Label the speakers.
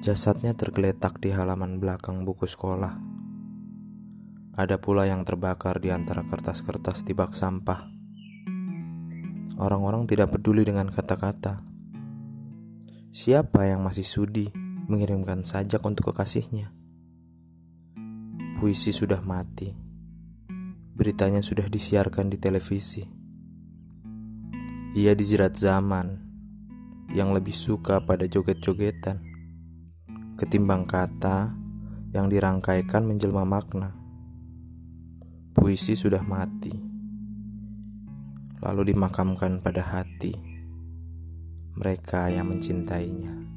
Speaker 1: Jasadnya tergeletak di halaman belakang buku sekolah. Ada pula yang terbakar di antara kertas-kertas di bak sampah. Orang-orang tidak peduli dengan kata-kata. Siapa yang masih sudi mengirimkan sajak untuk kekasihnya? Puisi sudah mati. Beritanya sudah disiarkan di televisi. Ia dijerat zaman yang lebih suka pada joget-jogetan ketimbang kata yang dirangkaikan menjelma makna. Puisi sudah mati, lalu dimakamkan pada hati mereka yang mencintainya.